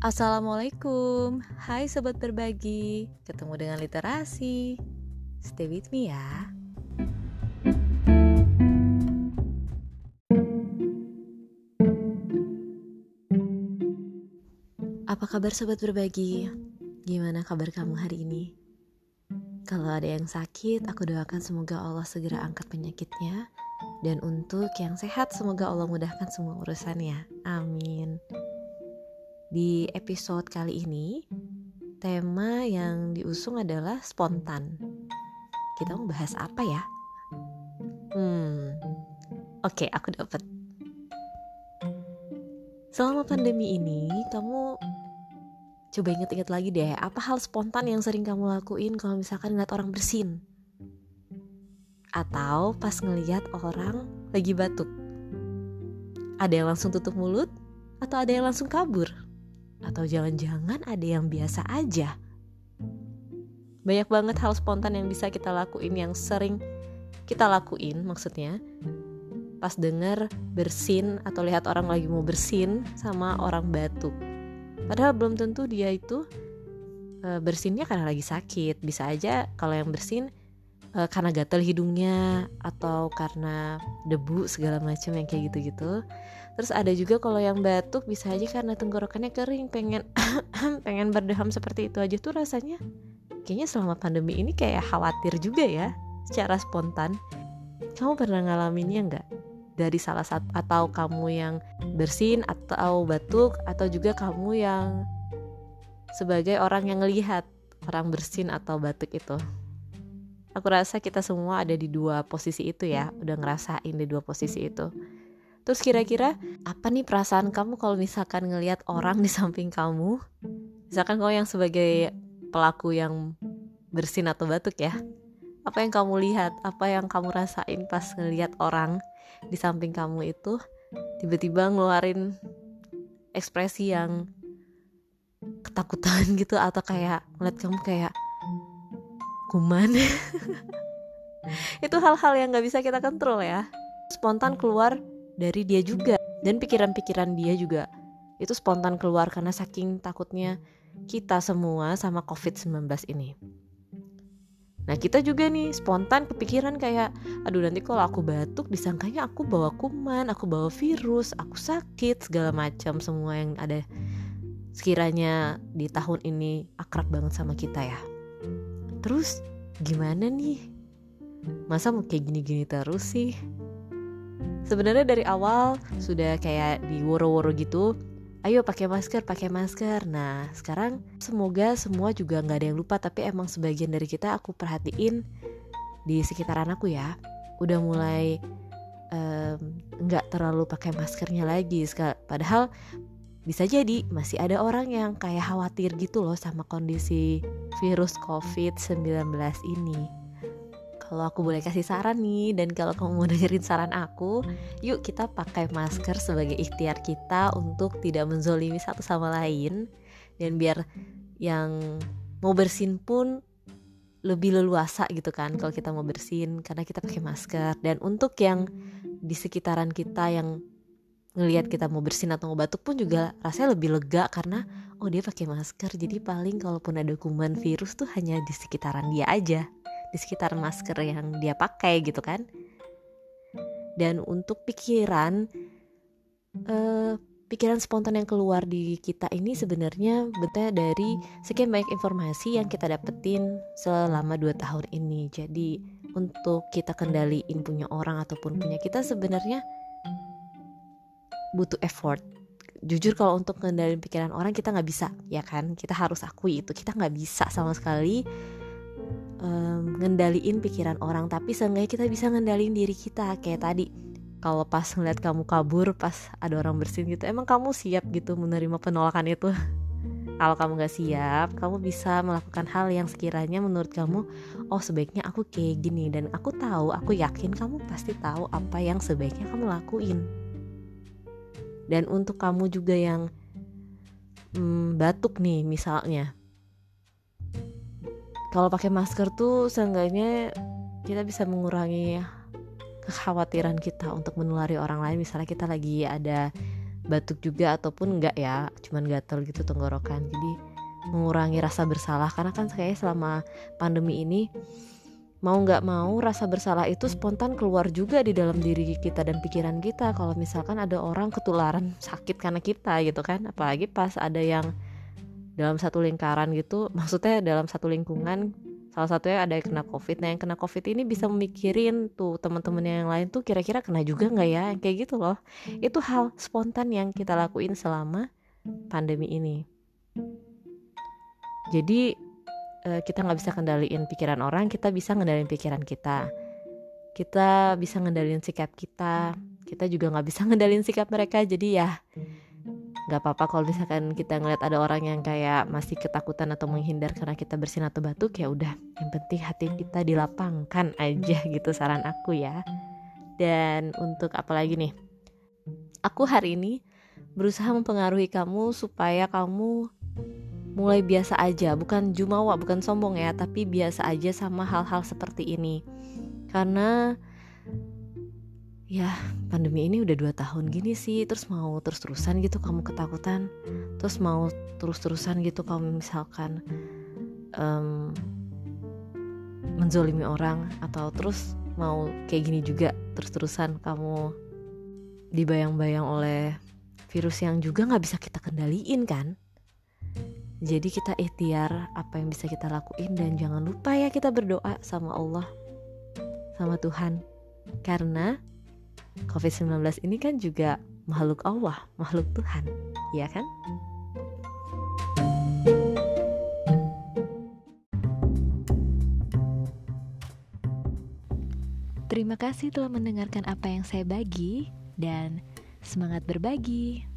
Assalamualaikum, hai sobat berbagi, ketemu dengan literasi. Stay with me ya. Apa kabar sobat berbagi? Gimana kabar kamu hari ini? Kalau ada yang sakit, aku doakan semoga Allah segera angkat penyakitnya. Dan untuk yang sehat, semoga Allah mudahkan semua urusannya. Amin. Di episode kali ini, tema yang diusung adalah spontan. Kita mau bahas apa ya? Hmm, oke, okay, aku dapat. Selama pandemi ini, kamu coba inget-inget lagi deh, apa hal spontan yang sering kamu lakuin kalau misalkan ngeliat orang bersin? Atau pas ngeliat orang lagi batuk? Ada yang langsung tutup mulut? Atau ada yang langsung kabur? Atau jangan-jangan ada yang biasa aja. Banyak banget hal spontan yang bisa kita lakuin yang sering kita lakuin maksudnya pas denger bersin atau lihat orang lagi mau bersin sama orang batuk. Padahal belum tentu dia itu e, bersinnya karena lagi sakit. Bisa aja kalau yang bersin e, karena gatel hidungnya atau karena debu segala macam yang kayak gitu-gitu. Terus ada juga kalau yang batuk bisa aja karena tenggorokannya kering, pengen pengen berdeham seperti itu aja tuh rasanya. Kayaknya selama pandemi ini kayak khawatir juga ya secara spontan. Kamu pernah ngalaminnya nggak? Dari salah satu atau kamu yang bersin atau batuk atau juga kamu yang sebagai orang yang ngelihat orang bersin atau batuk itu. Aku rasa kita semua ada di dua posisi itu ya, udah ngerasain di dua posisi itu Terus kira-kira apa nih perasaan kamu kalau misalkan ngelihat orang di samping kamu? Misalkan kau yang sebagai pelaku yang bersin atau batuk ya. Apa yang kamu lihat? Apa yang kamu rasain pas ngelihat orang di samping kamu itu tiba-tiba ngeluarin ekspresi yang ketakutan gitu atau kayak ngeliat kamu kayak kuman itu hal-hal yang nggak bisa kita kontrol ya. Spontan keluar dari dia juga. Dan pikiran-pikiran dia juga. Itu spontan keluar karena saking takutnya kita semua sama COVID-19 ini. Nah kita juga nih spontan kepikiran kayak Aduh nanti kalau aku batuk disangkanya aku bawa kuman Aku bawa virus, aku sakit segala macam Semua yang ada sekiranya di tahun ini akrab banget sama kita ya Terus gimana nih? Masa mau kayak gini-gini terus sih? sebenarnya dari awal sudah kayak di woro-woro gitu ayo pakai masker pakai masker nah sekarang semoga semua juga nggak ada yang lupa tapi emang sebagian dari kita aku perhatiin di sekitaran aku ya udah mulai nggak um, terlalu pakai maskernya lagi padahal bisa jadi masih ada orang yang kayak khawatir gitu loh sama kondisi virus COVID-19 ini. Kalau aku boleh kasih saran nih dan kalau kamu mau dengerin saran aku yuk kita pakai masker sebagai ikhtiar kita untuk tidak menzolimi satu sama lain. Dan biar yang mau bersin pun lebih leluasa gitu kan kalau kita mau bersin karena kita pakai masker. Dan untuk yang di sekitaran kita yang ngelihat kita mau bersin atau mau batuk pun juga rasanya lebih lega karena oh dia pakai masker. Jadi paling kalaupun ada kuman virus tuh hanya di sekitaran dia aja di sekitar masker yang dia pakai gitu kan. Dan untuk pikiran uh, pikiran spontan yang keluar di kita ini sebenarnya betul dari sekian banyak informasi yang kita dapetin selama dua tahun ini. Jadi untuk kita kendaliin punya orang ataupun punya kita sebenarnya butuh effort. Jujur kalau untuk kendaliin pikiran orang kita nggak bisa ya kan? Kita harus akui itu. Kita nggak bisa sama sekali um, ngendaliin pikiran orang. Tapi seenggaknya kita bisa ngendaliin diri kita. Kayak tadi kalau pas ngeliat kamu kabur pas ada orang bersin gitu emang kamu siap gitu menerima penolakan itu? Kalau kamu gak siap kamu bisa melakukan hal yang sekiranya menurut kamu oh sebaiknya aku kayak gini. Dan aku tahu aku yakin kamu pasti tahu apa yang sebaiknya kamu lakuin dan untuk kamu juga yang hmm, batuk nih misalnya. Kalau pakai masker tuh seenggaknya kita bisa mengurangi kekhawatiran kita untuk menulari orang lain. Misalnya kita lagi ada batuk juga ataupun enggak ya cuman gatel gitu tenggorokan. Jadi mengurangi rasa bersalah. Karena kan kayak selama pandemi ini mau nggak mau rasa bersalah itu spontan keluar juga di dalam diri kita dan pikiran kita kalau misalkan ada orang ketularan sakit karena kita gitu kan. Apalagi pas ada yang dalam satu lingkaran gitu maksudnya dalam satu lingkungan salah satunya ada yang kena covid. Nah yang kena covid ini bisa memikirin tuh teman-teman yang lain tuh kira-kira kena juga nggak ya? Kayak gitu loh. Itu hal spontan yang kita lakuin selama pandemi ini. Jadi uh, kita nggak bisa kendaliin pikiran orang kita bisa ngendalin pikiran kita. Kita bisa ngendalin sikap kita. Kita juga nggak bisa ngendalin sikap mereka jadi ya nggak apa-apa kalau misalkan kita ngeliat ada orang yang kayak masih ketakutan atau menghindar karena kita bersin atau batuk ya udah yang penting hati kita dilapangkan aja gitu saran aku ya. Dan untuk apa lagi nih? Aku hari ini berusaha mempengaruhi kamu supaya kamu mulai biasa aja, bukan jumawa, bukan sombong ya, tapi biasa aja sama hal-hal seperti ini. Karena ya pandemi ini udah dua tahun gini sih, terus mau terus-terusan gitu kamu ketakutan, terus mau terus-terusan gitu kamu misalkan um, menzolimi orang atau terus mau kayak gini juga terus-terusan kamu dibayang-bayang oleh virus yang juga nggak bisa kita kendaliin kan jadi kita ikhtiar apa yang bisa kita lakuin dan jangan lupa ya kita berdoa sama Allah, sama Tuhan. Karena COVID-19 ini kan juga makhluk Allah, makhluk Tuhan, ya kan? Terima kasih telah mendengarkan apa yang saya bagi dan semangat berbagi.